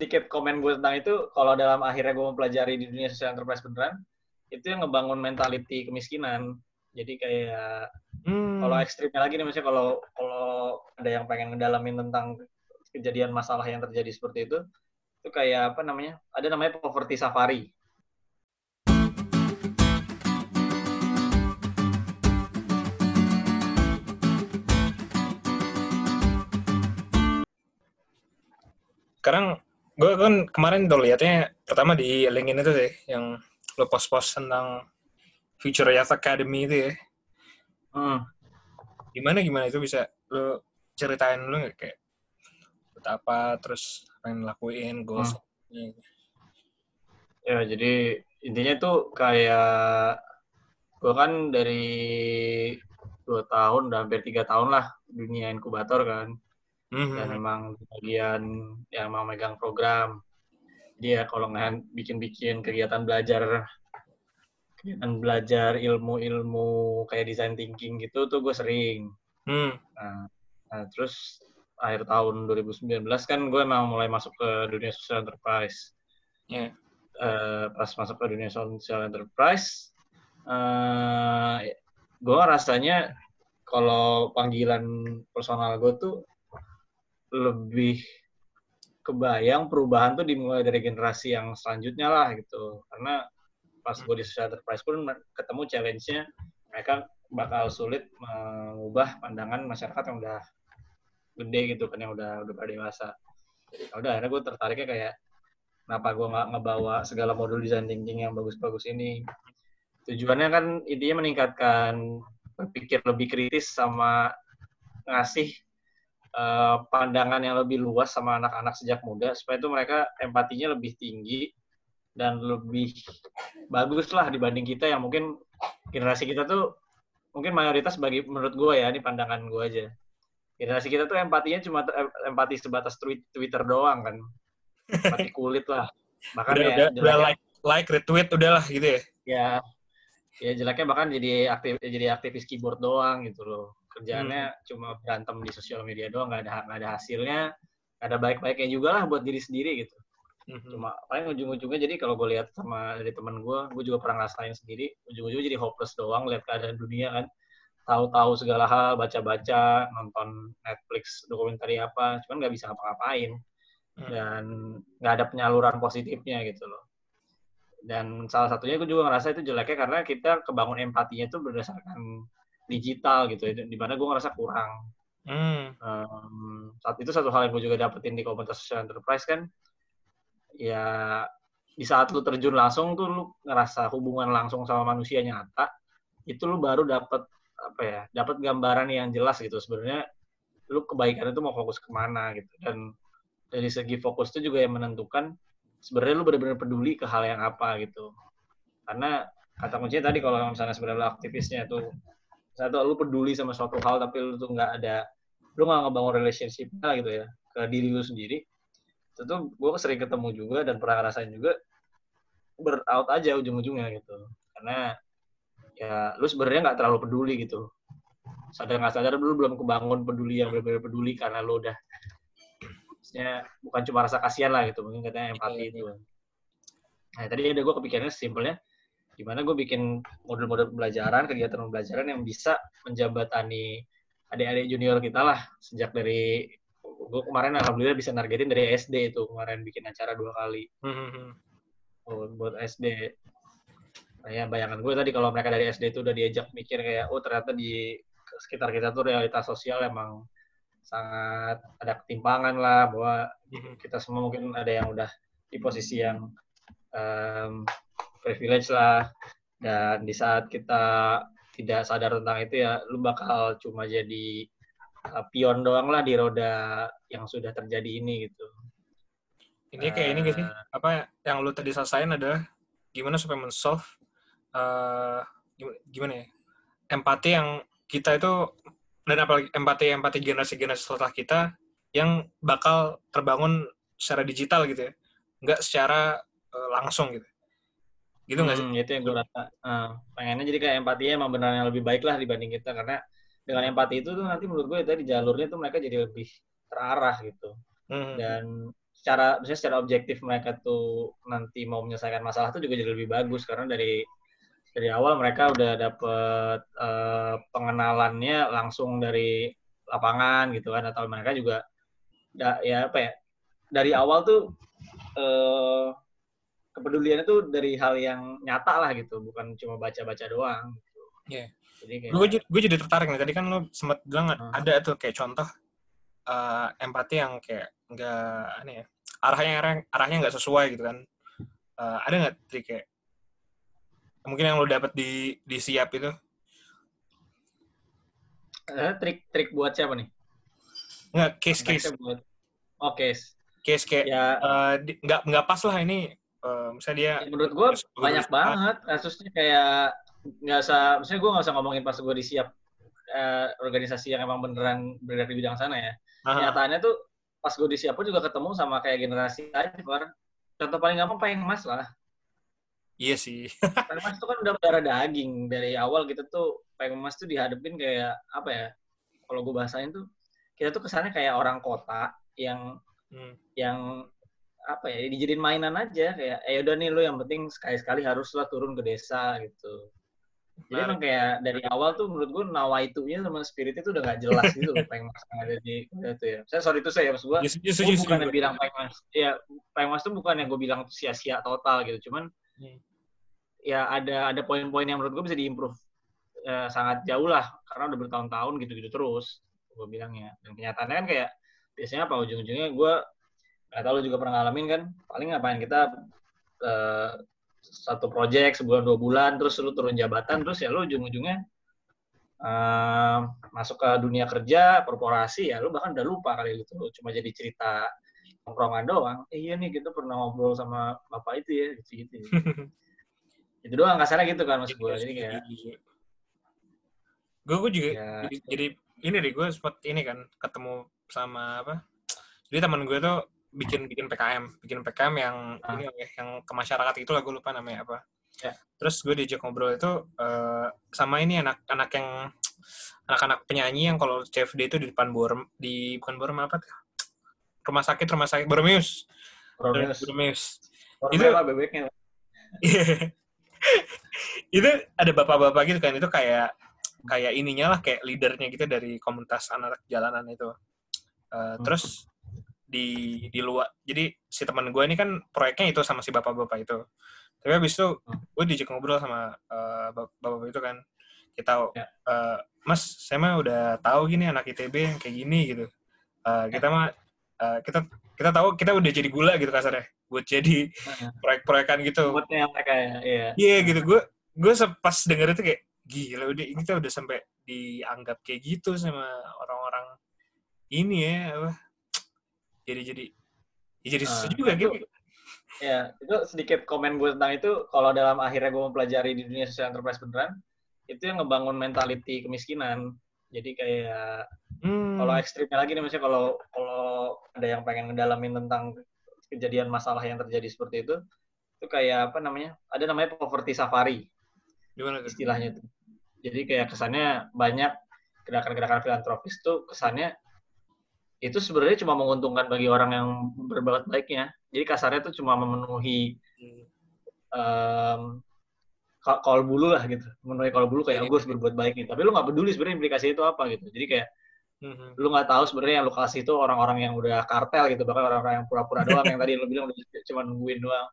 sedikit komen gue tentang itu, kalau dalam akhirnya gue mempelajari di dunia social enterprise beneran, itu yang ngebangun mentality kemiskinan. Jadi kayak hmm. kalau ekstrimnya lagi nih, misalnya kalau kalau ada yang pengen ngedalamin tentang kejadian masalah yang terjadi seperti itu, itu kayak apa namanya? Ada namanya poverty safari. sekarang gue kan kemarin tuh liatnya pertama di LinkedIn itu sih yang lo post-post tentang Future Youth Academy itu ya. Hmm. Gimana gimana itu bisa lo ceritain lo kayak apa terus pengen lakuin goals. Hmm. Ya jadi intinya tuh kayak gue kan dari dua tahun, udah hampir tiga tahun lah dunia inkubator kan mm-hmm. dan memang bagian yang mau megang program dia kalau nggak bikin-bikin kegiatan belajar kegiatan belajar ilmu-ilmu kayak design thinking gitu tuh gue sering mm. nah, nah terus akhir tahun 2019 kan gue emang mulai masuk ke dunia social enterprise yeah. uh, pas masuk ke dunia social enterprise uh, gue rasanya kalau panggilan personal gue tuh lebih kebayang perubahan tuh dimulai dari generasi yang selanjutnya lah gitu. Karena pas gue di social enterprise pun ketemu challenge-nya mereka bakal sulit mengubah pandangan masyarakat yang udah gede gitu kan yang udah udah dewasa. Ya udah akhirnya gue tertariknya kayak kenapa gue nggak ngebawa segala modul design thinking yang bagus-bagus ini? Tujuannya kan intinya meningkatkan berpikir lebih kritis sama ngasih uh, pandangan yang lebih luas sama anak-anak sejak muda supaya itu mereka empatinya lebih tinggi dan lebih bagus lah dibanding kita yang mungkin generasi kita tuh mungkin mayoritas bagi menurut gue ya ini pandangan gue aja. Generasi kita tuh empatinya cuma empati sebatas Twitter doang kan. Empati kulit lah. Bahkan udah, ya udah, udah like like retweet udahlah gitu ya. Ya ya jeleknya bahkan jadi aktif jadi aktivis keyboard doang gitu loh kerjaannya hmm. cuma berantem di sosial media doang nggak ada nggak ada hasilnya gak ada baik-baiknya juga lah buat diri sendiri gitu hmm. cuma paling ujung-ujungnya jadi kalau gue lihat sama dari teman gue gue juga pernah ngerasain sendiri ujung-ujungnya jadi hopeless doang lihat keadaan dunia kan tahu-tahu segala hal baca-baca nonton Netflix dokumenter apa cuman nggak bisa ngapa-ngapain hmm. dan nggak ada penyaluran positifnya gitu loh dan salah satunya gue juga ngerasa itu jeleknya karena kita kebangun empatinya itu berdasarkan digital gitu ya, di mana gue ngerasa kurang. Hmm. Um, saat itu satu hal yang gue juga dapetin di komunitas social enterprise kan, ya di saat lu terjun langsung tuh lu ngerasa hubungan langsung sama manusia nyata, itu lu baru dapet apa ya, dapat gambaran yang jelas gitu sebenarnya lu kebaikan itu mau fokus ke mana gitu dan dari segi fokus itu juga yang menentukan sebenarnya lu benar-benar peduli ke hal yang apa gitu karena kata kuncinya tadi kalau misalnya sebenarnya aktivisnya tuh satu lu peduli sama suatu hal tapi lu tuh nggak ada lu nggak ngebangun relationship gitu ya ke diri lu sendiri itu tuh gue sering ketemu juga dan pernah ngerasain juga berout aja ujung-ujungnya gitu. Karena ya lu sebenarnya nggak terlalu peduli gitu. Sadar nggak sadar lu belum kebangun peduli yang benar-benar peduli karena lu udah maksudnya bukan cuma rasa kasihan lah gitu mungkin katanya empati itu. Nah tadi ada gue kepikirannya simpelnya gimana gue bikin modul-modul pembelajaran, kegiatan pembelajaran yang bisa menjabatani adik-adik junior kita lah sejak dari gue kemarin alhamdulillah bisa nargetin dari SD itu kemarin bikin acara dua kali hmm. oh, buat SD nah, ya bayangan gue tadi kalau mereka dari SD itu udah diajak mikir kayak oh ternyata di sekitar kita tuh realitas sosial emang sangat ada ketimpangan lah bahwa hmm. kita semua mungkin ada yang udah di posisi yang um, privilege lah dan di saat kita tidak sadar tentang itu ya lu bakal cuma jadi uh, pion doang lah di roda yang sudah terjadi ini gitu. Ini kayak uh, ini gak sih? Uh, Apa yang lu tadi selesaiin adalah gimana supaya men-solve uh, gimana ya? Empati yang kita itu dan apalagi empati empati generasi generasi setelah kita yang bakal terbangun secara digital gitu ya, nggak secara uh, langsung gitu gitu nggak hmm, sih? Itu yang gue rasa. Uh, pengennya jadi kayak empatinya emang benar yang lebih baik lah dibanding kita karena dengan empati itu tuh nanti menurut gue tadi jalurnya tuh mereka jadi lebih terarah gitu. Hmm. Dan secara misalnya secara objektif mereka tuh nanti mau menyelesaikan masalah tuh juga jadi lebih bagus karena dari dari awal mereka udah dapet uh, pengenalannya langsung dari lapangan gitu kan atau mereka juga da, ya apa ya dari awal tuh uh, kepeduliannya tuh dari hal yang nyata lah gitu bukan cuma baca-baca doang gitu. Iya. Yeah. Jadi kayak, gue, gue jadi tertarik nih tadi kan lo sempat bilang uh, ada tuh kayak contoh uh, empati yang kayak nggak aneh ya arahnya arahnya nggak sesuai gitu kan uh, ada nggak trik kayak mungkin yang lo dapat di di siap itu uh, trik trik buat siapa nih nggak case case buat oh case case kayak ya. uh, nggak nggak pas lah ini uh, misalnya dia ya, menurut gue banyak banget kasusnya kayak nggak usah misalnya gue nggak usah ngomongin pas gue disiap uh, organisasi yang emang beneran bergerak di bidang sana ya Aha. nyatanya tuh pas gue di pun juga ketemu sama kayak generasi Far. contoh paling gampang pengen mas lah iya sih pengen mas tuh kan udah darah daging dari awal kita tuh pengen mas tuh dihadapin kayak apa ya kalau gue bahasain tuh kita tuh kesannya kayak orang kota yang hmm. yang apa ya dijadiin mainan aja kayak eh udah nih lo yang penting sekali sekali haruslah turun ke desa gitu jadi emang kayak dari awal tuh menurut gue nawa itunya sama spirit itu udah gak jelas gitu loh Peng Mas ada di itu ya. Saya sorry itu saya maksud gue, yes, yes, yes, bukan yang bilang Peng Mas. Ya Peng Mas tuh bukan yang gue bilang sia-sia total gitu. Cuman hmm. ya ada ada poin-poin yang menurut gue bisa diimprove ya, sangat jauh lah karena udah bertahun-tahun gitu-gitu terus gue bilangnya. Dan kenyataannya kan kayak biasanya apa ujung-ujungnya gue nggak tahu lu juga pernah ngalamin kan? Paling ngapain kita uh, satu project sebulan dua bulan terus lu turun jabatan terus ya lu ujung-ujungnya uh, masuk ke dunia kerja korporasi ya lu bahkan udah lupa kali itu cuma jadi cerita nongkrongan doang. Eh, iya nih kita pernah ngobrol sama bapak itu ya gitu gitu itu doang kasarnya gitu kan mas gue jadi kayak gue gue juga ya, jadi, jadi ini deh gue sempat ini kan ketemu sama apa? Jadi teman gue tuh bikin bikin PKM bikin PKM yang ah. ini yang ke masyarakat itu lah gue lupa namanya apa ya. terus gue diajak ngobrol itu uh, sama ini anak-anak yang anak-anak penyanyi yang kalau CFD itu di depan Borm di bukan Borm apa tuh rumah sakit rumah sakit Bormeus, Bormeus. itu bebeknya itu ada bapak-bapak gitu kan itu kayak kayak ininya lah kayak leadernya gitu dari komunitas anak jalanan itu uh, hmm. terus di di luar. Jadi si teman gue ini kan proyeknya itu sama si bapak-bapak itu. Tapi habis itu hmm. gue diajak ngobrol sama uh, bapak-bapak itu kan. Kita ya. uh, mas saya mah udah tahu gini anak itb yang kayak gini gitu. Uh, kita mah uh, kita kita tahu kita udah jadi gula gitu kasarnya buat jadi proyek-proyekan gitu. Buatnya mereka ya iya. Yeah, gitu. Gue gue pas denger itu kayak gila udah kita udah sampai dianggap kayak gitu sama orang-orang ini ya apa jadi jadi ya jadi uh, juga gitu ya itu sedikit komen gue tentang itu. Kalau dalam akhirnya gue mempelajari di dunia social enterprise beneran itu yang ngebangun mentality kemiskinan. Jadi kayak hmm. kalau ekstrimnya lagi nih misalnya kalau kalau ada yang pengen ngedalamin tentang kejadian masalah yang terjadi seperti itu itu kayak apa namanya ada namanya poverty safari. Gimana istilahnya itu jadi kayak kesannya banyak gerakan-gerakan filantropis tuh kesannya itu sebenarnya cuma menguntungkan bagi orang yang berbuat baiknya. Jadi kasarnya itu cuma memenuhi um, kalau bulu lah gitu, memenuhi kalau bulu kayak gue harus berbuat baik nih. Tapi lu nggak peduli sebenarnya implikasi itu apa gitu. Jadi kayak mm-hmm. lu nggak tahu sebenarnya yang lu kasih itu orang-orang yang udah kartel gitu, bahkan orang-orang yang pura-pura doang yang tadi lu bilang udah cuma nungguin doang.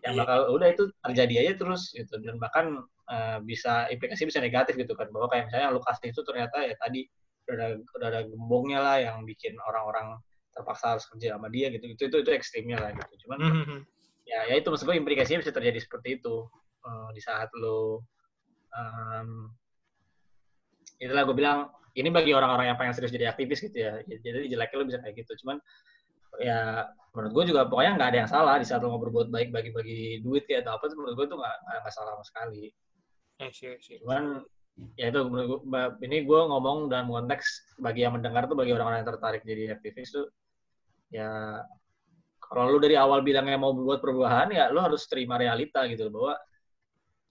Yang iya. bakal udah itu terjadi aja terus gitu dan bahkan uh, bisa implikasi bisa negatif gitu kan bahwa kayak misalnya lu kasih itu ternyata ya tadi udah ada udah ada gembongnya lah yang bikin orang-orang terpaksa harus kerja sama dia gitu itu itu itu ekstrimnya lah gitu cuman mm-hmm. ya ya itu maksud gue implikasinya bisa terjadi seperti itu uh, di saat lo um, itulah gue bilang ini bagi orang-orang yang pengen serius jadi aktivis gitu ya jadi jeleknya lo bisa kayak gitu cuman ya menurut gue juga pokoknya nggak ada yang salah di saat lo mau berbuat baik bagi-bagi duit kayak atau apa menurut gue tuh nggak nggak salah sama sekali. Eh, sih, sih. Cuman ya itu ini gue ngomong dalam konteks bagi yang mendengar tuh bagi orang-orang yang tertarik jadi aktivis tuh ya kalau lu dari awal bilangnya mau berbuat perubahan ya lu harus terima realita gitu bahwa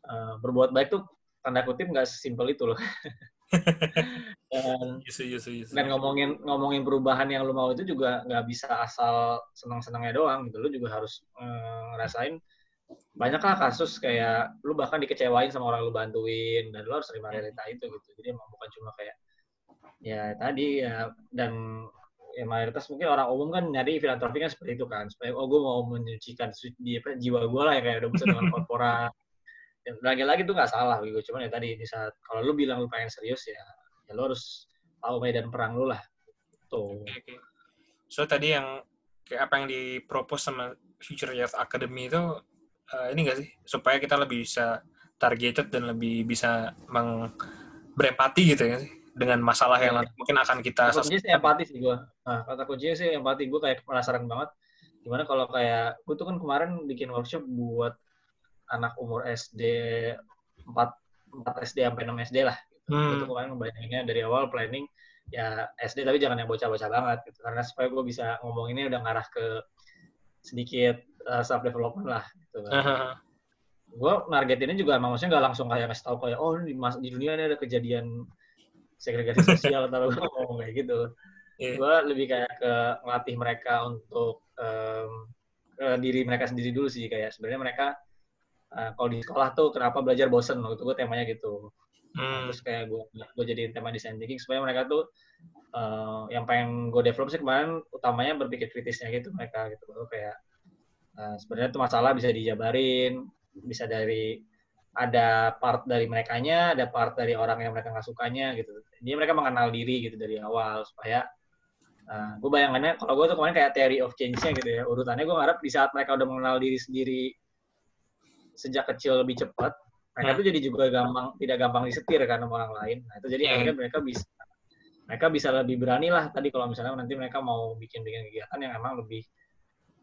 uh, berbuat baik tuh tanda kutip nggak sesimpel itu loh dan, Yusu, yusu, yusu. dan ngomongin ngomongin perubahan yang lu mau itu juga nggak bisa asal senang-senangnya doang gitu. Lu juga harus eh, ngerasain banyak lah kasus kayak lu bahkan dikecewain sama orang lu bantuin dan lu harus terima realita itu gitu. Jadi emang bukan cuma kayak ya tadi ya dan ya mayoritas mungkin orang umum kan nyari filantropi kan seperti itu kan. Supaya oh gue mau menyucikan su- di apa, jiwa gue lah ya kayak udah bosan dengan korporat. Dan lagi-lagi tuh nggak salah gitu. Cuman ya tadi di saat kalau lu bilang lu pengen serius ya ya lu harus tahu medan perang lu lah. Tuh. Oke, oke. So tadi yang kayak apa yang dipropos sama Future Youth Academy itu eh, ini enggak sih supaya kita lebih bisa targeted dan lebih bisa meng berempati gitu ya sih dengan masalah yang Iya. mungkin akan kita kata kuncinya sih empati sih gue nah, kata kuncinya sih empati gue kayak penasaran banget gimana kalau kayak gue tuh kan kemarin bikin workshop buat anak umur SD 4, 4 SD sampai 6 SD lah gitu. Hmm. Tuh kemarin ngebayanginnya dari awal planning ya SD tapi jangan yang bocah-bocah banget gitu karena supaya gue bisa ngomong ini udah ngarah ke sedikit uh, self development lah gitu kan. gue nargetinnya juga emang maksudnya nggak langsung kayak kasih tahu kayak oh di, mas, di dunia ini ada kejadian segregasi sosial atau gue ngomong kayak gitu Iya. gue lebih kayak ke ngelatih mereka untuk em, ke diri mereka sendiri dulu sih kayak sebenarnya mereka eh, kalau di sekolah tuh kenapa belajar bosen waktu itu gue temanya gitu Hmm. terus kayak gue gue jadiin tema design thinking supaya mereka tuh eh, yang pengen gue develop sih kemarin utamanya berpikir kritisnya gitu mereka gitu baru kayak eh, sebenarnya tuh masalah bisa dijabarin bisa dari ada part dari merekanya ada part dari orang yang mereka nggak sukanya gitu jadi mereka mengenal diri gitu dari awal supaya eh, gue bayangannya kalau gue tuh kemarin kayak theory of change-nya gitu ya urutannya gue ngarep di saat mereka udah mengenal diri sendiri sejak kecil lebih cepat mereka Hmm. tuh jadi juga gampang tidak gampang disetir kan sama orang lain nah itu jadi Hmm. akhirnya mereka bisa mereka bisa lebih berani lah tadi kalau misalnya nanti mereka mau bikin bikin kegiatan yang emang lebih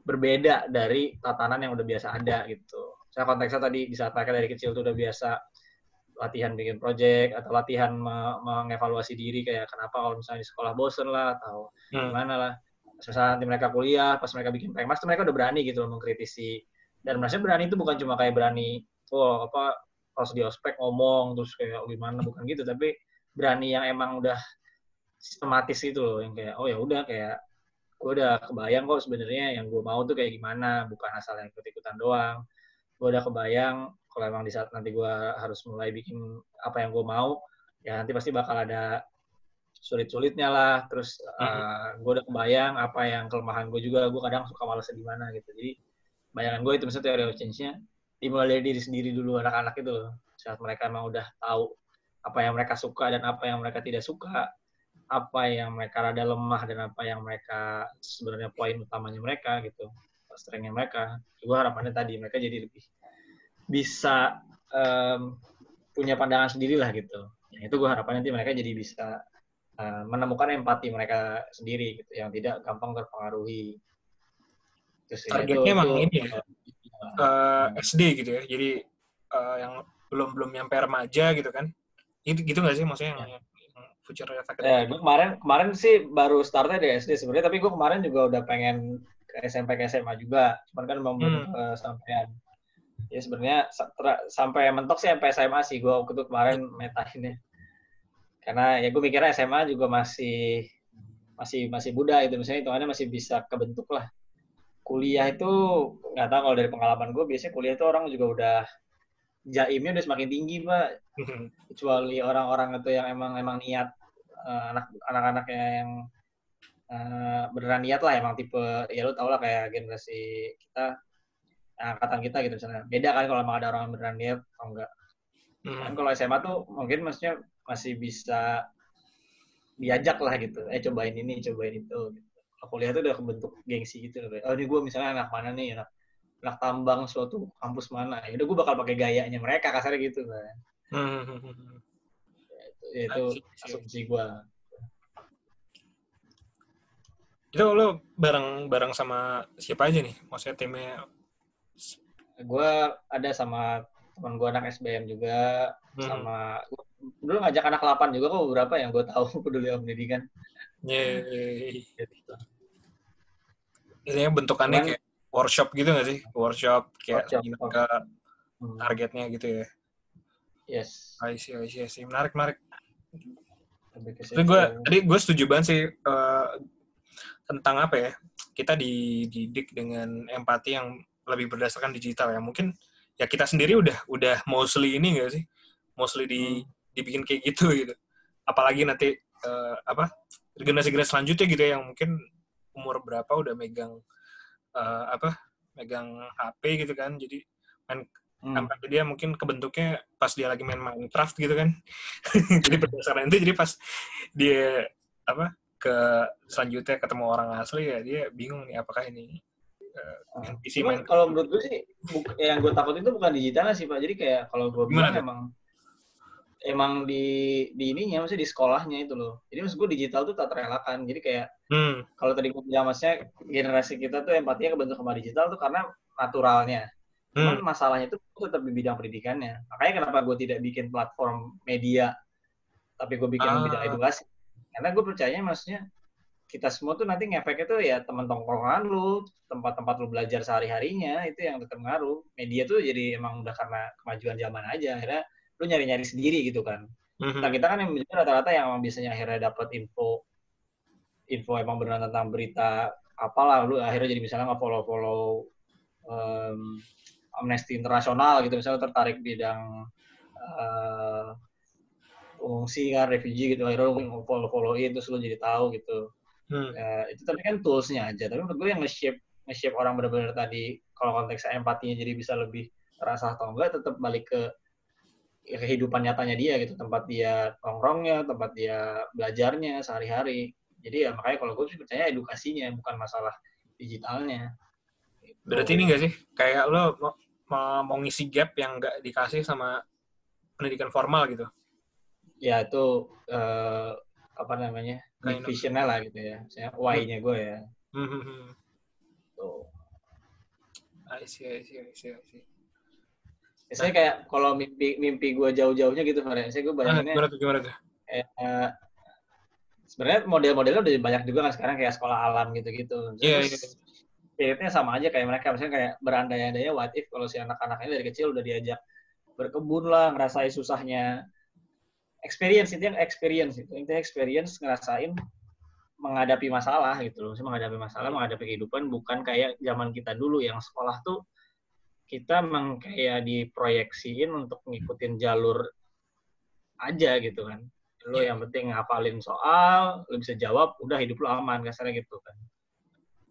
berbeda dari tatanan yang udah biasa ada gitu. Saya konteksnya tadi di saat mereka dari kecil tuh udah biasa latihan bikin project atau latihan me- mengevaluasi diri kayak kenapa kalau misalnya di sekolah bosen lah atau Hmm. gimana lah. Pas misalnya nanti mereka kuliah pas mereka bikin pengmas tuh mereka udah berani gitu loh mengkritisi. Dan maksudnya berani itu bukan cuma kayak berani oh apa pas di ospek ngomong terus kayak oh, gimana? Bukan gitu tapi berani yang emang udah sistematis gitu loh yang kayak oh ya udah kayak gue udah kebayang kok sebenarnya yang gue mau tuh kayak gimana bukan asal yang ikut ikutan doang. Gue udah kebayang kalau emang di saat nanti gue harus mulai bikin apa yang gue mau ya nanti pasti bakal ada sulit-sulitnya lah. Terus gue udah kebayang apa yang kelemahan gue juga gue kadang suka males di mana gitu. Jadi bayangan gue itu misalnya teori of change-nya dimulai dari diri sendiri dulu anak-anak itu loh. Saat mereka emang udah tahu apa yang mereka suka dan apa yang mereka tidak suka apa yang mereka rada lemah dan apa yang mereka sebenarnya poin utamanya mereka gitu strengthnya mereka gue harapannya tadi mereka jadi lebih bisa em, punya pandangan sendiri lah gitu yang itu gue harapannya nanti mereka jadi bisa eh, menemukan empati mereka sendiri gitu yang tidak gampang terpengaruhi Terus ya, Targetnya emang ini ya? eh, Eh, SD gitu ya. Jadi eh, yang belum belum nyampe remaja gitu kan. Itu gitu nggak sih maksudnya yang, yang future Youth Ya, gue kemarin kemarin sih baru startnya di SD sebenarnya, tapi gue kemarin juga udah pengen ke SMP ke SMA juga, cuman kan belum Hmm. kesampaian. Ya sebenarnya sampai mentok sih sampai SMA sih gue waktu itu kemarin metahinnya. Karena ya gue mikirnya SMA juga masih masih masih muda itu misalnya hitungannya masih bisa kebentuk lah. Kuliah itu nggak tahu kalau dari pengalaman gue biasanya kuliah itu orang juga udah jaimnya udah semakin tinggi pak kecuali orang-orang itu yang emang emang niat eh, anak anak-anaknya yang eh, beneran niat lah emang tipe ya lu tau lah kayak generasi kita angkatan kita gitu misalnya beda kan kalau emang ada orang yang beneran niat atau enggak Hmm. kan kalau SMA tuh mungkin maksudnya masih bisa diajak lah gitu eh cobain ini cobain itu gitu. Kuliah tuh udah kebentuk gengsi gitu loh. oh ini gue misalnya anak mana nih anak anak tambang suatu kampus mana ya udah gue bakal pakai gayanya mereka kasarnya gitu kan Hmm. Ya, itu I see, I see. asumsi gue Itu lo bareng bareng sama siapa aja nih? Maksudnya timnya gue ada sama teman gue anak SBM juga Hmm. sama gua dulu ngajak anak 8 juga kok beberapa yang gue tahu peduli sama pendidikan Yeay. gitu. Ini bentukannya Cuman- kayak workshop gitu nggak sih? Workshop kayak Workshop, gimana oh. ke Hmm, targetnya gitu ya. yes I see, I see, I see. Menarik, menarik. ke Tapi gue tadi gue setuju banget sih eh, tentang apa ya kita dididik dengan empati yang lebih berdasarkan digital ya mungkin ya kita sendiri udah udah mostly ini enggak sih mostly di dibikin kayak gitu gitu apalagi nanti eh, apa generasi-generasi selanjutnya gitu ya yang mungkin umur berapa udah megang eh, apa megang HP gitu kan jadi main Hmm. sampai dia mungkin kebentuknya pas dia lagi main Minecraft gitu kan jadi berdasarkan itu jadi pas dia apa ke selanjutnya ketemu orang asli ya dia bingung nih apakah ini uh, NPC Cuman main kalau menurut gue sih yang gue takut itu bukan digitalnya sih pak. Jadi kayak kalau gue Gimana bilang emang emang di di ininya maksudnya di sekolahnya itu loh. Jadi maksud gue digital tuh tak terelakkan. Jadi kayak hmm, kalau tadi gue bilang maksudnya generasi kita tuh empatinya kebentuk sama digital tuh karena naturalnya. Cuman hmm, masalahnya itu tetap di bidang pendidikannya. Makanya kenapa gue tidak bikin platform media, tapi gue bikin Ah. bidang edukasi. Karena gue percaya maksudnya kita semua tuh nanti ngefeknya tuh ya teman tongkrongan lu, tempat-tempat lu belajar sehari-harinya, itu yang tetap ngaruh. Media tuh jadi emang udah karena kemajuan zaman aja. Akhirnya lu nyari-nyari sendiri gitu kan. hmm, Nah kita kan yang rata-rata yang emang biasanya akhirnya dapat info, info emang beneran tentang berita apalah, lu akhirnya jadi misalnya nge-follow-follow em, Amnesty Internasional gitu, misalnya tertarik bidang eh, pengungsi kan, refugee gitu, akhirnya lu follow-followin, terus lu jadi tahu gitu. hmm. Ya, itu tapi kan toolsnya aja, tapi menurut gue yang nge-shape, nge-shape orang bener-bener tadi, kalau konteksnya empatinya jadi bisa lebih terasa atau enggak, tetap balik ke kehidupan nyatanya dia gitu, tempat dia nongkrongnya, tempat dia belajarnya sehari-hari. Jadi ya makanya kalau gue sih percaya edukasinya, bukan masalah digitalnya. Berarti ini enggak sih kayak lo mau, mau, ngisi gap yang nggak dikasih sama pendidikan formal gitu ya itu eh, apa namanya Kind of. visionnya lah gitu ya saya why-nya gue ya hmm, hmm, hmm. tuh I see, I see, I see, I see. Biasanya kayak kalau mimpi mimpi gue jauh-jauhnya gitu Faren saya gue bayanginnya gimana tuh gimana tuh kayak, eh, sebenarnya model-modelnya udah banyak juga kan sekarang kayak sekolah alam gitu-gitu. Iya, Terus spiritnya sama aja kayak mereka. Misalnya kayak berandai-andai what if kalau si anak-anak ini dari kecil udah diajak berkebun lah ngerasain susahnya experience itu yang experience itu intinya experience ngerasain menghadapi masalah gitu loh. Sih menghadapi masalah, menghadapi kehidupan bukan kayak zaman kita dulu yang sekolah tuh kita memang kayak diproyeksiin untuk ngikutin jalur aja gitu kan. Lo Iya. yang penting ngapalin soal, lo bisa jawab, udah hidup lo aman kasarnya gitu kan.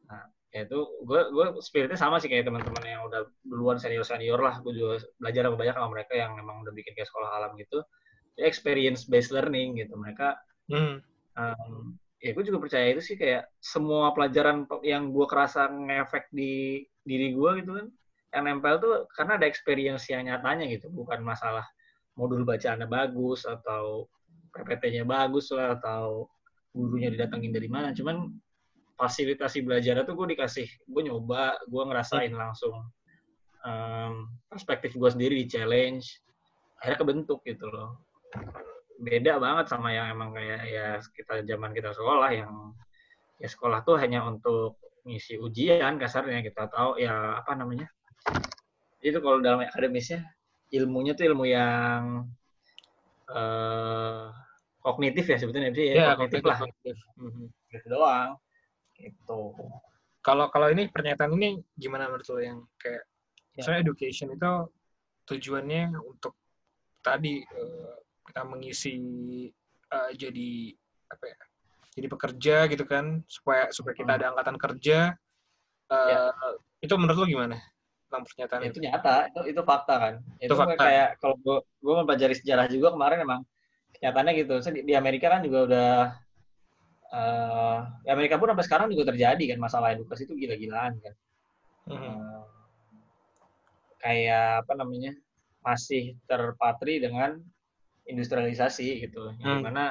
Nah, ya itu gue gue spiritnya sama sih kayak teman-teman yang udah duluan senior senior lah. Gue juga belajar banyak sama mereka yang memang udah bikin kayak sekolah alam gitu. Jadi experience based learning gitu. Mereka hmm. um, ya gue juga percaya itu sih kayak semua pelajaran pe- yang gue kerasa ngefek di diri gue gitu kan nempel tuh karena ada experience yang nyatanya gitu bukan masalah modul bacaannya bagus atau PPT-nya bagus lah atau gurunya didatengin dari mana. Cuman fasilitasi belajarnya tuh gue dikasih gue nyoba gue ngerasain langsung um, perspektif gue sendiri di challenge akhirnya kebentuk gitu loh. Beda banget sama yang emang kayak ya kita zaman kita sekolah yang ya sekolah tuh hanya untuk ngisi ujian kasarnya kita tahu ya apa namanya itu kalau dalam akademisnya ilmunya tuh ilmu yang eh kognitif ya sebetulnya sih ya, Iya, kognitif kognitif, lah kognitif. Mhm. gitu doang gitu Kalau kalau ini pernyataan ini gimana menurut lo yang kayak Ya. education itu tujuannya untuk tadi eh, kita mengisi eh, jadi apa ya? Jadi pekerja gitu kan supaya supaya kita Hmm. ada angkatan kerja. Eh, Ya. Itu menurut lo gimana? Tentang pernyataan Ya, itu. itu nyata itu itu fakta kan itu, fakta. kayak kalau gue gue mempelajari sejarah juga kemarin emang kenyataannya gitu di, di Amerika kan juga udah di Amerika pun sampai sekarang juga terjadi kan masalah edukasi itu gila-gilaan kan Mhm. Eh, kayak apa namanya masih terpatri dengan industrialisasi gitu yang Hmm. di mana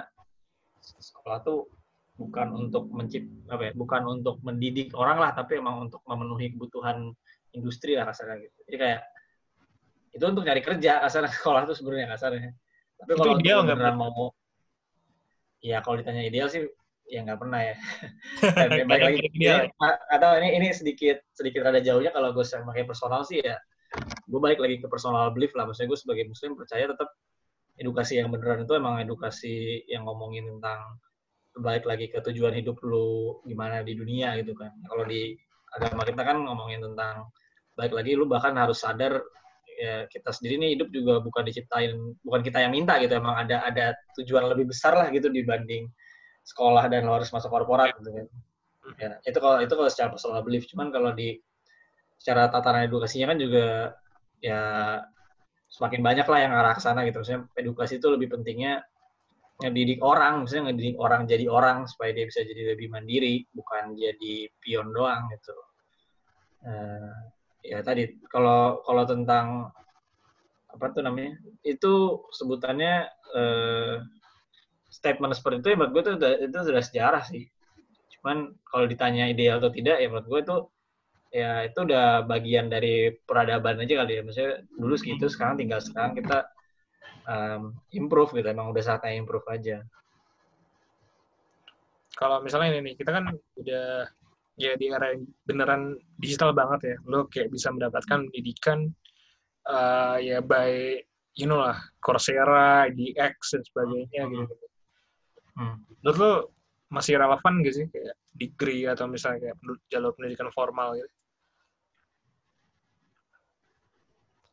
sekolah tuh bukan untuk mencipt apa ya bukan untuk mendidik orang lah tapi emang untuk memenuhi kebutuhan industri lah kasarnya gitu. Jadi kayak itu untuk cari kerja kasarnya sekolah tuh sebenarnya kasarnya. Tapi kalau ideal nggak, mau ya kalau ditanya ideal sih ya nggak pernah ya. Dan ya, balik lagi ideal. ini, atau ini ini sedikit sedikit rada jauhnya kalau gue pakai personal sih ya gue balik lagi ke personal belief lah. Maksudnya gue sebagai muslim percaya tetap edukasi yang beneran itu emang edukasi yang ngomongin tentang balik lagi ke tujuan hidup lu gimana di dunia gitu kan. Kalau di agama kita kan ngomongin tentang balik lagi lu bahkan harus sadar ya kita sendiri nih hidup juga bukan diciptain bukan kita yang minta gitu emang ada ada tujuan lebih besar lah gitu dibanding sekolah dan lo harus masuk korporat gitu kan. Ya, itu kalau itu kalau secara personal belief cuman kalau di secara tatanan edukasinya kan juga ya semakin banyak lah yang arah ke sana gitu. Maksudnya edukasi itu lebih pentingnya ngedidik orang, misalnya ngedidik orang jadi orang supaya dia bisa jadi lebih mandiri, bukan jadi pion doang gitu. Uh, ya tadi kalau kalau tentang apa tuh namanya itu sebutannya uh, statement seperti itu ya menurut gue tuh itu sudah sejarah sih. Cuman kalau ditanya ideal atau tidak ya menurut gue itu ya itu udah bagian dari peradaban aja kali ya. Maksudnya dulu segitu, sekarang tinggal sekarang kita um, improve gitu. Emang udah saatnya improve aja. Kalau misalnya ini nih, kita kan udah ya di era yang beneran digital banget ya. Lo kayak bisa mendapatkan pendidikan uh, ya by you know lah Coursera, DX dan sebagainya hmm. gitu. Hmm. Menurut lo masih relevan gak sih kayak degree atau misalnya kayak jalur pendidikan formal gitu?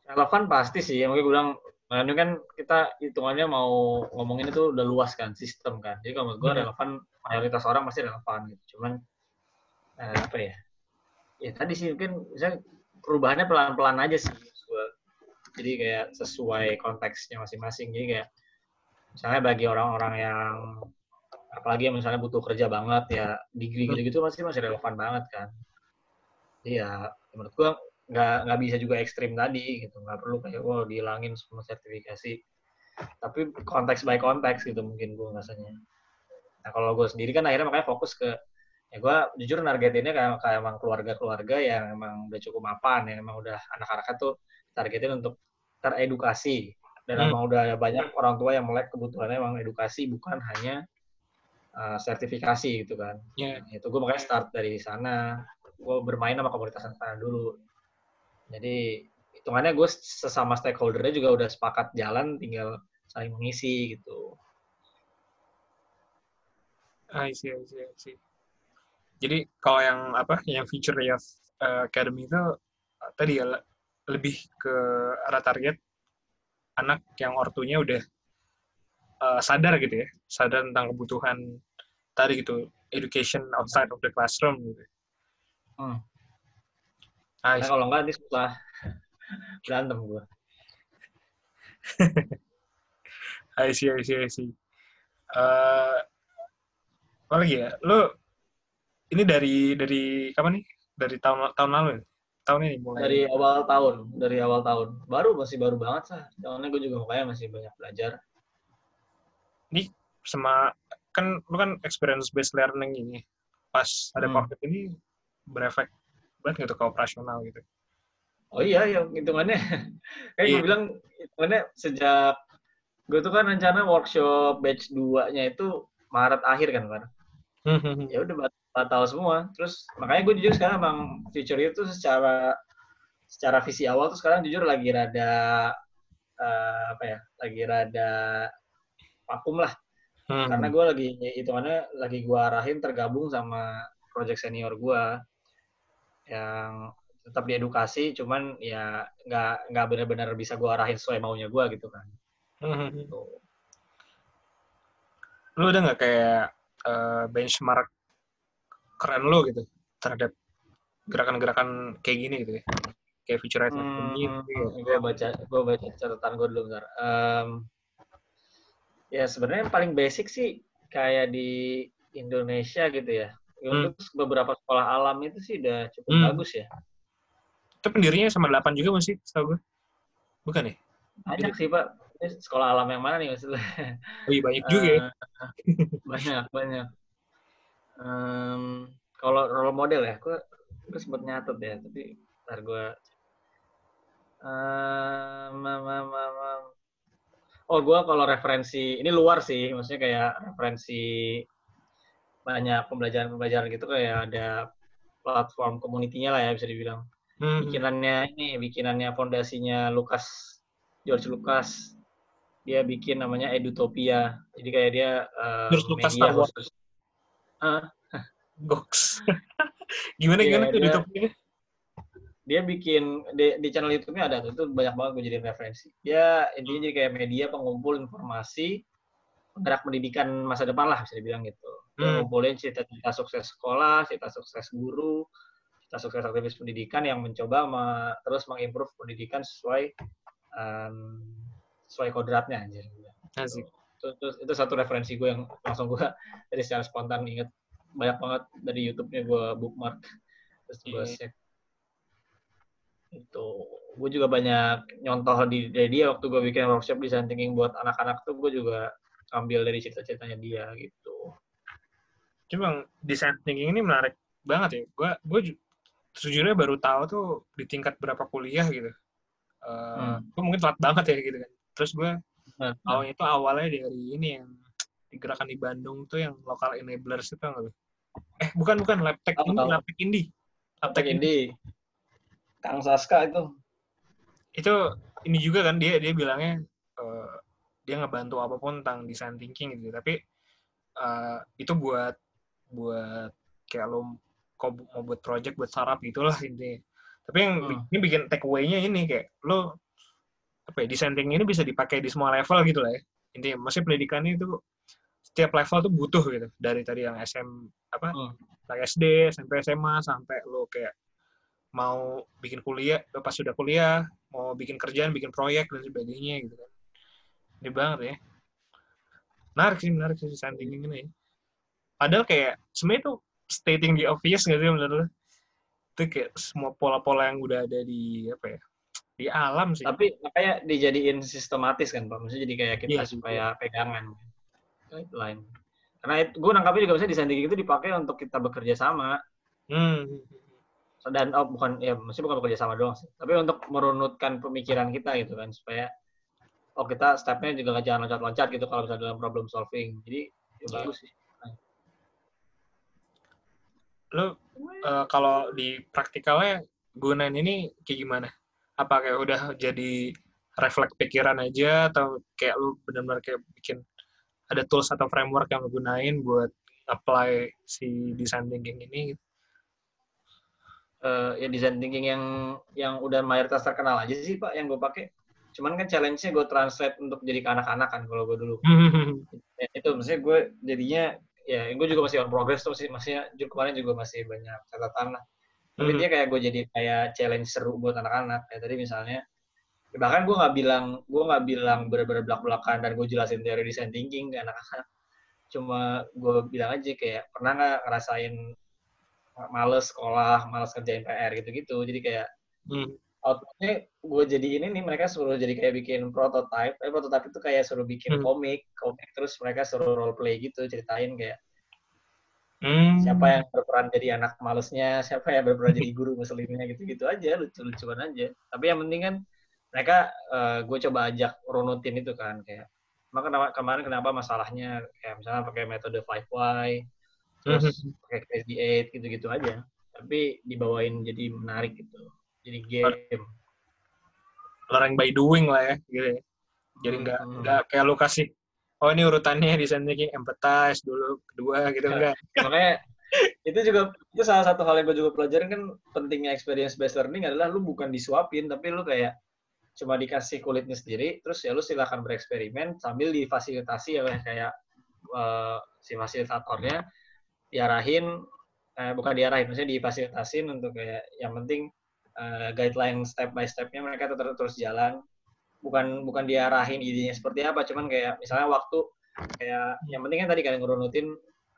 Relevan pasti sih. Mungkin gue bilang, nah ini kan kita hitungannya mau ngomongin itu udah luas kan, sistem kan. Jadi kalau menurut gue hmm. relevan, mayoritas orang pasti relevan gitu. Cuman, eh, apa ya, ya tadi sih mungkin misalnya perubahannya pelan-pelan aja sih. Jadi kayak sesuai konteksnya masing-masing. Jadi kayak, misalnya bagi orang-orang yang apalagi yang misalnya butuh kerja banget ya degree gitu-gitu masih masih relevan banget kan. Iya, menurut gua nggak nggak bisa juga ekstrim tadi gitu nggak perlu kayak wow dihilangin semua sertifikasi tapi konteks by konteks gitu mungkin gue rasanya nah kalau gue sendiri kan akhirnya makanya fokus ke ya gue jujur nargetinnya kayak, kayak emang keluarga-keluarga yang emang udah cukup mapan yang emang udah anak-anaknya tuh targetin untuk teredukasi dan hmm. emang udah banyak orang tua yang melek kebutuhannya emang edukasi bukan hanya uh, sertifikasi gitu kan yeah. itu gue makanya start dari sana gue bermain sama komunitas sana dulu jadi hitungannya gue sesama stakeholdernya juga udah sepakat jalan, tinggal saling mengisi gitu. I see, I see, I see. Jadi kalau yang apa, yang feature ya uh, academy itu uh, tadi ya lebih ke arah target anak yang ortunya udah uh, sadar gitu ya, sadar tentang kebutuhan tadi gitu, education outside of the classroom gitu. Hmm. Nah, kalau enggak nanti setelah berantem gue. I see, I see, I see. Uh, apa lagi ya? Lo ini dari dari kapan nih? Dari tahun tahun lalu ya? Tahun ini mulai. Dari awal tahun, dari awal tahun. Baru masih baru banget sah. Soalnya gue juga makanya masih banyak belajar. Ini sama kan lu kan experience based learning ini. Pas ada hmm. COVID ini berefek banget gitu ke operasional gitu. Oh iya, yang hitungannya, kayak iya. gue bilang hitungannya sejak gue tuh kan rencana workshop batch 2-nya itu Maret akhir kan, kan. ya udah batal semua. Terus makanya gue jujur sekarang emang future itu secara secara visi awal tuh sekarang jujur lagi rada uh, apa ya, lagi rada vakum lah. Hmm. Karena gue lagi hitungannya lagi gue arahin tergabung sama project senior gue yang tetap diedukasi cuman ya nggak nggak benar-benar bisa gue arahin sesuai maunya gue gitu kan hmm. gitu. lu udah nggak kayak uh, benchmark keren lo gitu terhadap gerakan-gerakan kayak gini gitu ya kayak future hmm, gitu ya. gue baca gue baca catatan gue dulu bentar um, ya sebenarnya yang paling basic sih kayak di Indonesia gitu ya Ya, hmm. Untuk beberapa sekolah alam itu sih udah cukup hmm. bagus ya. Itu pendirinya sama delapan juga masih, setahu gue. Bukan ya? Banyak sih, Pak. Sekolah alam yang mana nih maksudnya? Oh iya, banyak juga ya. banyak, banyak. Um, kalau role model ya, gue, gue sempat nyatet ya, tapi ntar gue... Um, oh, gue kalau referensi, ini luar sih, maksudnya kayak referensi banyak pembelajaran-pembelajaran gitu kayak ada platform komunitinya lah ya bisa dibilang. Hmm. Bikinannya ini, bikinannya fondasinya Lukas George Lucas dia bikin namanya Edutopia. Jadi kayak dia uh, Lucas media khusus. Ah, Goks. gimana Iya, gimana tuh dia- YouTube-nya? dia bikin di, di channel YouTube-nya ada tuh, itu banyak banget gue jadi referensi. Dia intinya jadi kayak media pengumpul informasi penggerak pendidikan masa depan lah bisa dibilang gitu. Dia Hmm. ngumpulin cerita-cerita sukses sekolah, cerita sukses guru, cerita sukses aktivis pendidikan yang mencoba me- terus mengimprove pendidikan sesuai em, sesuai kodratnya anjir. Asik. Itu, itu, itu satu referensi gue yang langsung gue dari secara spontan inget banyak banget dari YouTube-nya gue bookmark terus gue Iya. save itu gue juga banyak nyontoh di dari dia waktu gue bikin workshop design thinking buat anak-anak tuh gue juga ambil dari cerita-ceritanya dia gitu Cuma design thinking ini menarik banget ya. Gue gue ju- sejujurnya baru tahu tuh di tingkat berapa kuliah gitu. Uh, Hmm. Gue mungkin telat banget ya gitu kan. Terus gue nah, awalnya itu awalnya dari ini yang digerakan di Bandung tuh yang lokal enablers itu nggak? Eh bukan bukan Tahu, ini tahu. Labtech Indie. Labtech Tek Indi Kang Saska itu itu ini juga kan dia dia bilangnya eh, dia ngebantu apa pun tentang design thinking gitu tapi eh, itu buat buat kayak lo mau buat project buat startup gitulah intinya tapi yang Hmm. ini bikin take away-nya ini kayak lo apa ya design thinking ini bisa dipakai di semua level gitu lah ya. Intinya maksudnya pendidikan itu setiap level tuh butuh gitu. Dari tadi yang SM apa Hmm. SD SMP SMA sampai lo kayak mau bikin kuliah lo pas sudah kuliah mau bikin kerjaan bikin proyek dan sebagainya gitu kan. Ini banget ya. Menarik sih menarik sih design thinking ini ya. padahal kayak sebenarnya tuh stating the obvious nggak sih menurut lo itu kayak semua pola-pola yang udah ada di apa ya di alam sih. Tapi makanya dijadiin sistematis kan pak. Maksudnya jadi kayak kita Iya, supaya pegangan. Guideline karena gue nangkapnya juga misalnya design thinking itu dipakai untuk kita bekerja sama. Hmm. dan oh bukan ya mesti bukan bekerja sama doang sih. Tapi untuk merunutkan pemikiran kita gitu kan supaya oh kita stepnya juga jangan loncat-loncat gitu kalau misalnya dalam problem solving. Jadi ya Iya. bagus sih. Lo eh, kalau di praktikalnya gunain ini kayak gimana? Apa kayak udah jadi refleks pikiran aja atau kayak lu benar-benar kayak bikin ada tools atau framework yang lu gunain buat apply si design thinking ini? Eh, ya design thinking yang yang udah mayoritas terkenal aja sih pak yang gue pakai. Cuman kan challenge-nya gue translate untuk jadi ke anak-anak kan kalau gue dulu. Ya, itu maksudnya gue jadinya ya gue juga masih on progress tuh masih masih kemarin juga masih banyak catatan lah tapi Hmm. dia kayak gue jadi kayak challenge seru buat anak-anak kayak tadi misalnya ya bahkan gue nggak bilang gue nggak bilang bener-bener belak belakan dan gue jelasin teori design thinking ke anak-anak cuma gue bilang aja kayak pernah nggak ngerasain males sekolah males kerjain PR gitu-gitu jadi kayak Hmm. outputnya gue jadi ini nih mereka suruh jadi kayak bikin prototype eh prototype itu kayak suruh bikin Hmm. komik komik terus mereka suruh role play gitu ceritain kayak Hmm. siapa yang berperan jadi anak malesnya siapa yang berperan jadi guru ngeselinnya gitu-gitu aja lucu-lucuan aja tapi yang penting kan mereka gue coba ajak runutin itu kan kayak maka kenapa, kemarin kenapa masalahnya kayak misalnya pakai metode 5Y terus pakai crazy eight gitu-gitu aja tapi dibawain jadi menarik gitu jadi game Learning by doing lah ya, gitu ya. Jadi nggak Hmm. nggak kayak lu kasih oh ini urutannya design thinking empathize dulu kedua gitu Ya. enggak. makanya itu juga itu salah satu hal yang gue juga pelajarin kan pentingnya experience based learning adalah lu bukan disuapin tapi lu kayak cuma dikasih kulitnya sendiri terus ya lu silahkan bereksperimen sambil difasilitasi ya kayak eh, si fasilitatornya diarahin eh, bukan diarahin maksudnya difasilitasin untuk kayak yang penting eh, guideline step by stepnya mereka tetap terus jalan bukan bukan diarahin idenya seperti apa cuman kayak misalnya waktu kayak yang penting kan tadi kalian ngerunutin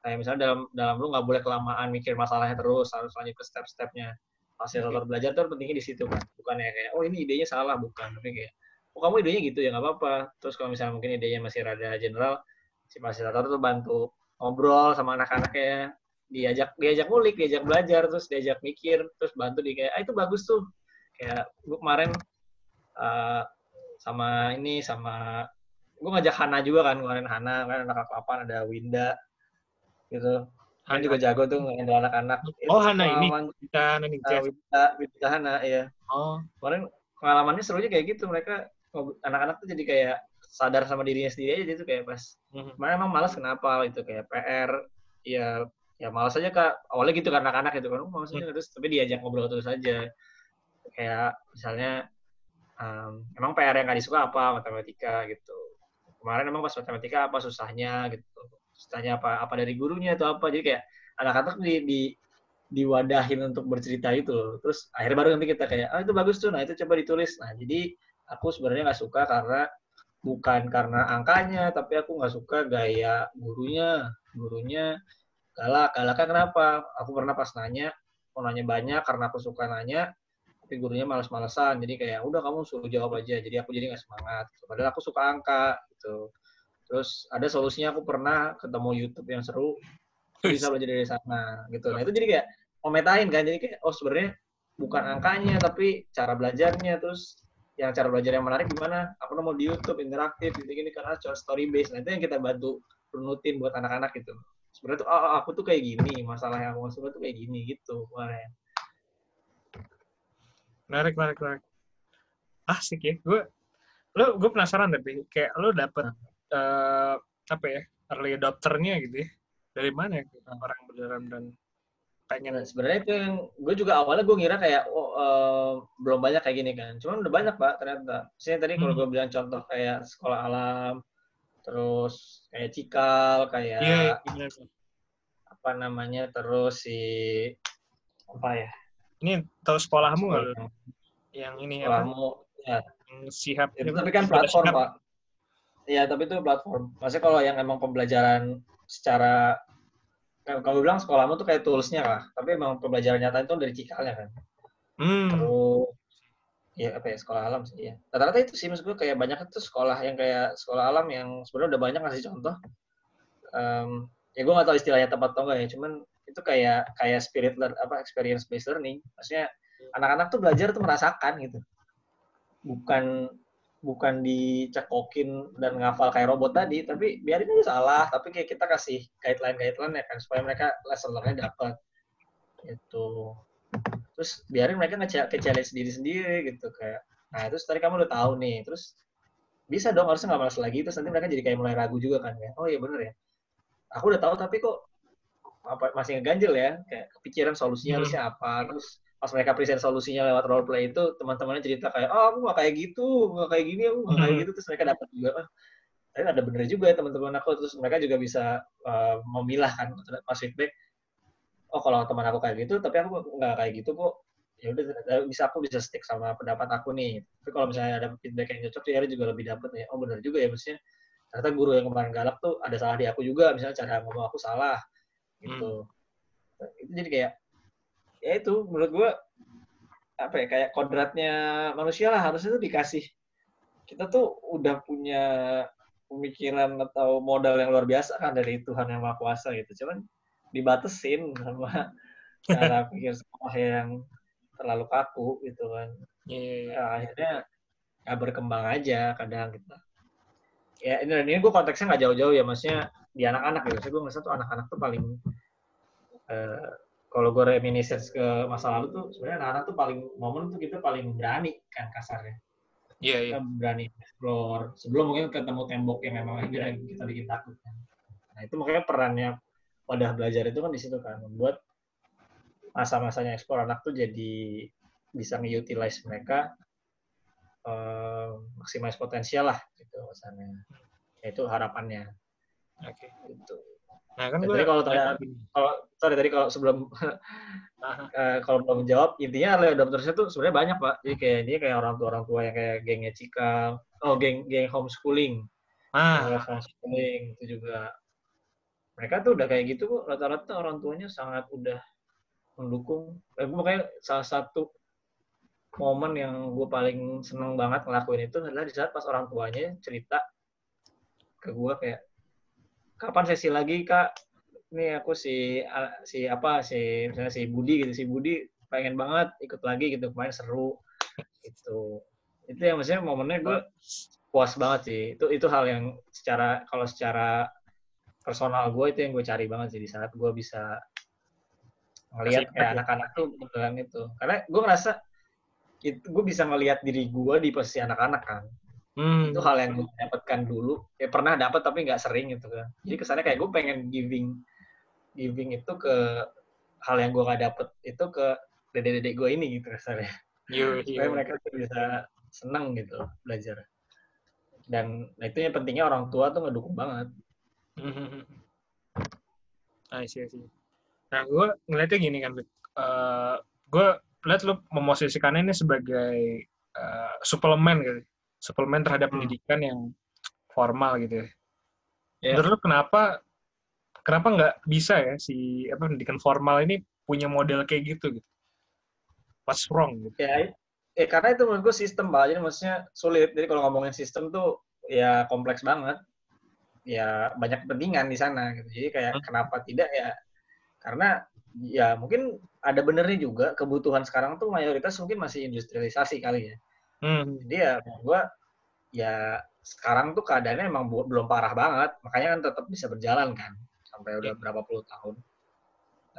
kayak misalnya dalam dalam lu nggak boleh kelamaan mikir masalahnya terus harus lanjut ke step-stepnya. Fasilitator belajar tuh pentingnya di situ kan bukan ya kayak oh ini idenya salah. Bukan tapi kayak oh kamu idenya gitu ya nggak apa-apa. Terus kalau misalnya mungkin idenya masih rada general si fasilitator tuh bantu ngobrol sama anak-anaknya diajak diajak ngulik diajak belajar terus diajak mikir terus bantu di kayak ah itu bagus tuh. Kayak gue kemarin eh, sama ini sama gue ngajak Hana juga kan kemarin Hana kan anak kelas 8 ada Winda gitu. Kan juga jago tuh ngendal anak-anak. Oh, Hana ini? Kita nanti uh, Winda, Winda Hana ya Oh. kemarin pengalamannya serunya kayak gitu mereka anak-anak tuh jadi kayak sadar sama dirinya sendiri aja itu kayak pas Mhm. Mana emang malas kenapa? Itu kayak PR ya ya malas aja kak. Awalnya gitu karena anak-anak gitu kan oh, malas aja terus tapi diajak ngobrol terus aja. Kayak misalnya em, emang PR yang gak disuka apa matematika gitu. Kemarin emang pas matematika apa susahnya gitu. Susahnya apa apa dari gurunya atau apa. Jadi kayak anak-anak di, di diwadahin untuk bercerita itu terus akhirnya baru nanti kita kayak ah itu bagus tuh nah itu coba ditulis. Nah jadi aku sebenarnya nggak suka karena bukan karena angkanya tapi aku nggak suka gaya gurunya. Gurunya galak. Galaknya kenapa? Aku pernah pas nanya mau nanya banyak karena aku suka nanya tapi gurunya malas-malesan. Jadi kayak udah kamu suruh jawab aja. Jadi aku jadi nggak semangat padahal aku suka angka gitu. Terus ada solusinya aku pernah ketemu YouTube yang seru bisa belajar dari sana gitu. Nah itu jadi kayak memetain kan. Jadi kayak oh sebenarnya bukan angkanya tapi cara belajarnya. Terus yang cara belajar yang menarik gimana? Aku nemu di YouTube interaktif gitu gini karena story based nah itu yang kita bantu runutin buat anak-anak gitu. Sebenarnya tuh oh, oh, aku tuh kayak gini masalah yang aku suka tuh kayak gini gitu kemarin menarik menarik menarik asik ya gue lo gue penasaran tapi kayak lo dapet eh, apa ya early adopternya gitu ya dari mana ya orang beneran dan pengen Nah, sebenarnya itu yang gue juga awalnya gue ngira kayak oh, eh, belum banyak kayak gini kan. Cuman udah banyak pak ternyata. Misalnya tadi kalau Hmm. gue bilang contoh kayak sekolah alam, terus kayak cikal, kayak iya iya, tuh? apa namanya, terus si apa ya? Ini tahu sekolahmu nggak sekolah- yang ini sekolahmu, ya. yang sihab Itu ini tapi kan platform sihab. pak. Iya tapi itu platform. Maksudnya kalau yang emang pembelajaran secara kalau kalau bilang sekolahmu tuh kayak toolsnya lah, tapi emang pembelajaran nyata itu dari cikalnya kan. hmm terus ya apa ya sekolah alam sih ya rata-rata itu sih maksud gue kayak banyak itu sekolah yang kayak sekolah alam yang sebenarnya udah banyak ngasih contoh Em, ya gue nggak tahu istilahnya tepat atau enggak ya cuman itu kayak kayak spirit learn apa experience based learning. Maksudnya anak-anak tuh belajar tuh merasakan gitu. Bukan bukan dicekokin dan ngafal kayak robot tadi tapi biarin aja salah. Tapi kayak kita kasih guideline guideline ya kan supaya mereka lesson learn-nya dapat itu terus biarin mereka nge challenge diri sendiri gitu kayak nah terus tadi kamu udah tahu nih terus bisa dong harusnya nggak malas lagi. Terus nanti mereka jadi kayak mulai ragu juga kan ya oh iya bener ya. Aku udah tahu tapi kok apa masih ngeganjel ya. Kayak kepikiran solusinya Hmm. harusnya apa terus pas mereka present solusinya lewat role play itu teman-temannya cerita kayak oh aku nggak kayak gitu nggak kayak gini aku nggak kayak Hmm. gitu. Terus mereka dapat juga ah tapi ada bener juga ya teman-teman aku. Terus mereka juga bisa uh, memilah kan pas feedback oh kalau teman aku kayak gitu tapi aku nggak kayak gitu kok. Ya udah bisa aku bisa stick sama pendapat aku nih. Tapi kalau misalnya ada feedback yang cocok ya juga lebih dapat ya. Oh benar juga ya maksudnya ternyata guru yang kemarin galak tuh ada salah di aku juga. Misalnya cara ngomong aku salah gitu. Itu jadi kayak ya itu menurut gua apa ya kayak kodratnya manusia lah harusnya tuh dikasih. Kita tuh udah punya pemikiran atau modal yang luar biasa kan dari Tuhan yang Maha Kuasa gitu. Cuman dibatesin sama cara pikir sekolah yang terlalu kaku gitu kan. Iya, iya, iya. ya, akhirnya nggak berkembang aja kadang kita. Ya ini dan ini gue konteksnya nggak jauh-jauh ya maksudnya di anak-anak gitu. Saya gue ngerasa tuh anak-anak tuh paling eh, kalau gue reminiscence ke masa lalu tuh sebenarnya anak-anak tuh paling momen tuh kita paling berani kan kasarnya. Iya, iya. kita berani explore. Sebelum mungkin ketemu tembok yang memang akhirnya kita bikin takut kan. nah itu makanya perannya wadah belajar itu kan di situ kan membuat masa-masanya explore anak tuh jadi bisa nge-utilize mereka eh, maksimalis potensial lah gitu misalnya itu harapannya Oke. gitu. Nah, kan Dan gue tadi kalau tanya kalau sorry tadi kalau sebelum eh, kalau belum menjawab intinya early adoptersnya tuh sebenarnya banyak pak. Jadi kayak dia kayak orang tua orang tua yang kayak gengnya Cika oh geng geng homeschooling. Ah, homeschooling itu juga. Mereka tuh udah kayak gitu kok. Rata-rata orang tuanya sangat udah mendukung. Eh, gue makanya salah satu momen yang gue paling seneng banget ngelakuin itu adalah di saat pas orang tuanya cerita ke gue kayak kapan sesi lagi kak? Ini aku si si apa si misalnya si Budi gitu. Si Budi pengen banget ikut lagi gitu. Kemarin seru. Gitu. Itu yang maksudnya momennya gue puas banget sih. Itu itu hal yang secara kalau secara personal gue itu yang gue cari banget sih di saat gue bisa ngelihat ya. anak-anak tuh beneran itu karena gue ngerasa itu gue bisa ngelihat diri gue di posisi anak-anak kan hmm. itu hal yang gue dapatkan dulu. Ya pernah dapat tapi nggak sering gitu kan. Jadi kesannya kayak gue pengen giving giving itu ke hal yang gue gak dapet itu ke dede-dede gue ini gitu kesannya. Supaya mereka bisa seneng gitu belajar. Dan nah, itu yang pentingnya orang tua tuh ngedukung banget. I see, I see. Nah, gue ngeliatnya gini kan, uh, eh, gue lihat lu memosisikannya ini sebagai uh, suplemen gitu, suplemen terhadap hmm. pendidikan yang formal gitu ya. Yeah. Menurut lu kenapa kenapa nggak bisa ya si apa pendidikan formal ini punya model kayak gitu gitu? What's wrong gitu? Ya, ya karena itu menurut gue sistem pak, jadi maksudnya sulit. Jadi kalau ngomongin sistem tuh ya kompleks banget ya banyak kepentingan di sana gitu. Jadi kayak hmm. kenapa tidak ya karena ya mungkin ada benernya juga kebutuhan sekarang tuh mayoritas mungkin masih industrialisasi kali ya. Hmm. Jadi ya gua ya sekarang tuh keadaannya emang belum parah banget, makanya kan tetap bisa berjalan kan sampai udah iya. berapa puluh tahun.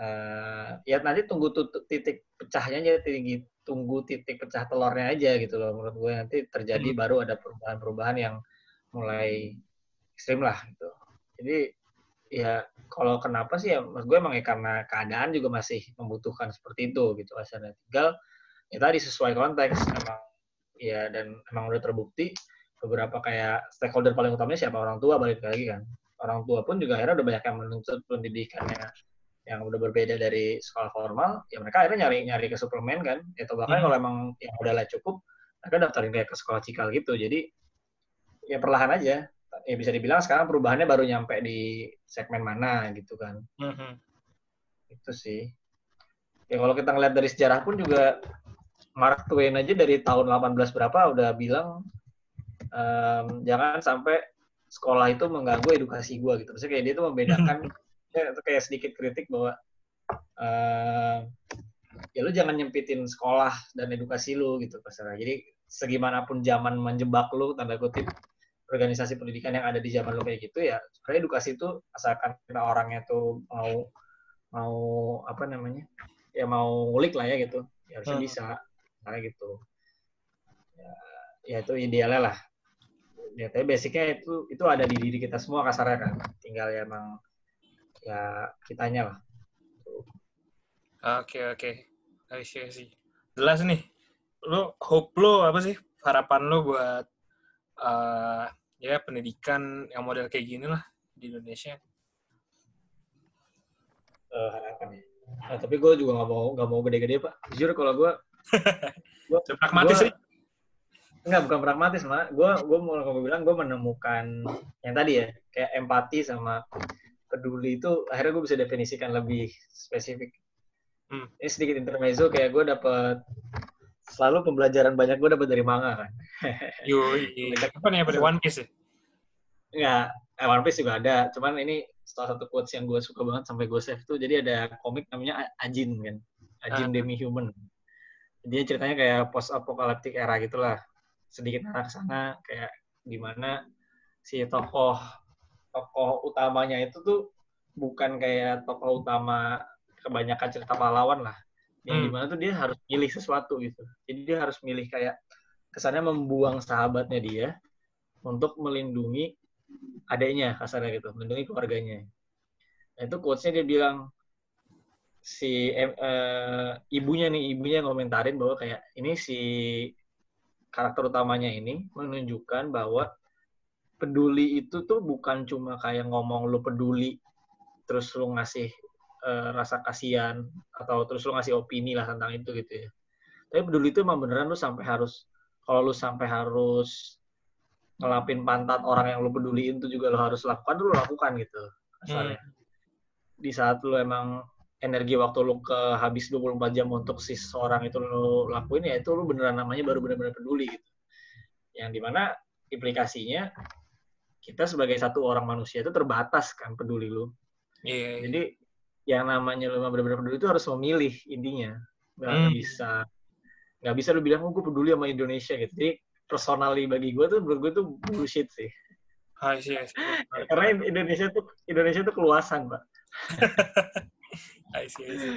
Uh, ya nanti tunggu titik pecahnya aja, tinggi tunggu titik pecah telurnya aja gitu loh menurut gue nanti terjadi hmm. baru ada perubahan-perubahan yang mulai ekstrim lah gitu. Jadi ya kalau kenapa sih ya mas gue emang ya karena keadaan juga masih membutuhkan seperti itu gitu asalnya tinggal ya tadi sesuai konteks emang ya dan emang udah terbukti beberapa kayak stakeholder paling utamanya siapa orang tua balik lagi kan orang tua pun juga akhirnya udah banyak yang menuntut pendidikannya yang udah berbeda dari sekolah formal ya mereka akhirnya nyari nyari ke suplemen kan atau bahkan hmm. kalau emang yang udah lah cukup mereka daftarin kayak ke sekolah cikal gitu jadi ya perlahan aja ya bisa dibilang sekarang perubahannya baru nyampe di segmen mana gitu kan. Mm-hmm. Itu sih. Ya kalau kita ngeliat dari sejarah pun juga Mark Twain aja dari tahun 18 berapa udah bilang um, jangan sampai sekolah itu mengganggu edukasi gue gitu. Maksudnya kayak dia itu membedakan ya, itu kayak sedikit kritik bahwa uh, ya lu jangan nyempitin sekolah dan edukasi lu gitu pasalnya. Jadi segimanapun zaman menjebak lu tanda kutip organisasi pendidikan yang ada di zaman lo kayak gitu ya sebenarnya edukasi itu asalkan kita orangnya tuh mau mau apa namanya ya mau ngulik lah ya gitu ya harusnya hmm. bisa kayak gitu ya, ya itu idealnya lah ya tapi basicnya itu itu ada di diri kita semua kasarnya kan tinggal ya emang ya kitanya lah oke oke okay. sih jelas nih lo hope lo apa sih harapan lo buat uh, ya pendidikan yang model kayak gini lah di Indonesia. Uh, harapan ya. Nah, tapi gue juga nggak mau nggak mau gede-gede pak. Jujur kalau gue, gue pragmatis sih. Enggak, bukan pragmatis, mak. Gue gue mau gue bilang gue menemukan yang tadi ya, kayak empati sama peduli itu akhirnya gue bisa definisikan lebih spesifik. Hmm. Ini sedikit intermezzo kayak gue dapet selalu pembelajaran banyak gue dapat dari manga kan. Yoi. Apa nih apa One Piece ya? Enggak, eh, One Piece juga ada. Cuman ini salah satu quotes yang gue suka banget sampai gue save tuh. Jadi ada komik namanya Ajin kan. Ajin ah. Demi Human. Dia ceritanya kayak post apokaliptik era gitulah. Sedikit arah sana kayak gimana si tokoh tokoh utamanya itu tuh bukan kayak tokoh utama kebanyakan cerita pahlawan lah yang hmm. di mana tuh dia harus milih sesuatu gitu jadi dia harus milih kayak kesannya membuang sahabatnya dia untuk melindungi adiknya kasarnya gitu melindungi keluarganya nah itu quotesnya dia bilang si eh, ibunya nih ibunya ngomentarin bahwa kayak ini si karakter utamanya ini menunjukkan bahwa peduli itu tuh bukan cuma kayak ngomong lu peduli terus lu ngasih uh, rasa kasihan atau terus lu ngasih opini lah tentang itu gitu ya. Tapi peduli itu emang beneran lu sampai harus kalau lu sampai harus ngelapin pantat orang yang lu peduliin itu juga lu harus lakukan dulu lakukan gitu. Asalnya. Hmm. Di saat lu emang energi waktu lu ke habis 24 jam untuk si seorang itu lu lakuin ya itu lu beneran namanya baru bener-bener peduli gitu. Yang di mana implikasinya kita sebagai satu orang manusia itu terbatas kan peduli lu. Yeah, yeah. Jadi yang namanya lu benar-benar peduli itu harus memilih intinya nggak hmm. bisa nggak bisa lu bilang oh gue peduli sama Indonesia gitu jadi personally bagi gue tuh menurut gue tuh bullshit sih I see, I see. karena Indonesia tuh Indonesia tuh keluasan pak I see, I see.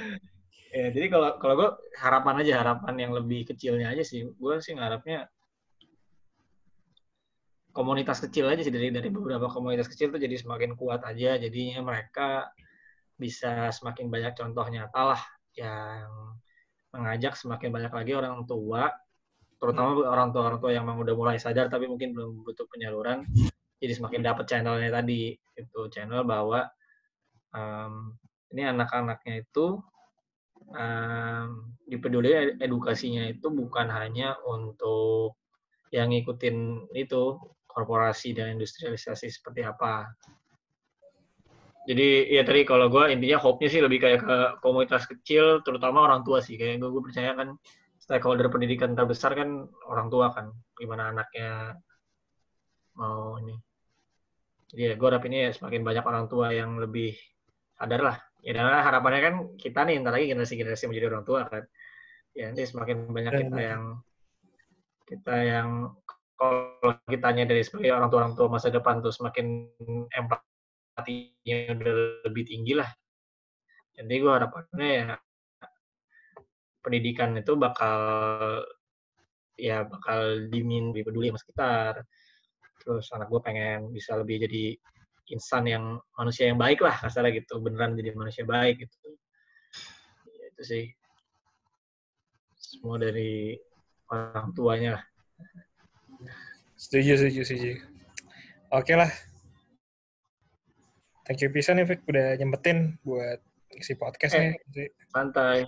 ya jadi kalau kalau gue harapan aja harapan yang lebih kecilnya aja sih. Gue sih ngarapnya komunitas kecil aja sih dari dari beberapa komunitas kecil tuh jadi semakin kuat aja. Jadinya mereka bisa semakin banyak contoh nyata lah yang mengajak semakin banyak lagi orang tua terutama orang tua orang tua yang memang udah mulai sadar tapi mungkin belum butuh penyaluran jadi semakin dapat channelnya tadi itu channel bahwa um, ini anak-anaknya itu um, dipeduli edukasinya itu bukan hanya untuk yang ngikutin itu korporasi dan industrialisasi seperti apa jadi ya tadi kalau gue intinya hope-nya sih lebih kayak ke komunitas kecil, terutama orang tua sih. Kayak gue, percaya kan stakeholder pendidikan terbesar kan orang tua kan. Gimana anaknya mau ini. Jadi ya gue harap ini ya semakin banyak orang tua yang lebih sadar lah. Ya dan harapannya kan kita nih, ntar lagi generasi-generasi menjadi orang tua kan. Ya nanti semakin banyak kita yang kita yang kalau kitanya dari sebagai orang tua orang tua masa depan tuh semakin empat hatinya udah lebih tinggi lah. Jadi gue harapannya ya pendidikan itu bakal ya bakal dimin lebih peduli sama sekitar. Terus anak gue pengen bisa lebih jadi insan yang manusia yang baik lah kasarnya gitu. Beneran jadi manusia baik gitu. Ya, itu sih. Semua dari orang tuanya lah. Setuju setuju setuju. Oke lah. Thank you bisa nih, Vic, udah nyempetin buat isi podcast eh. Santai.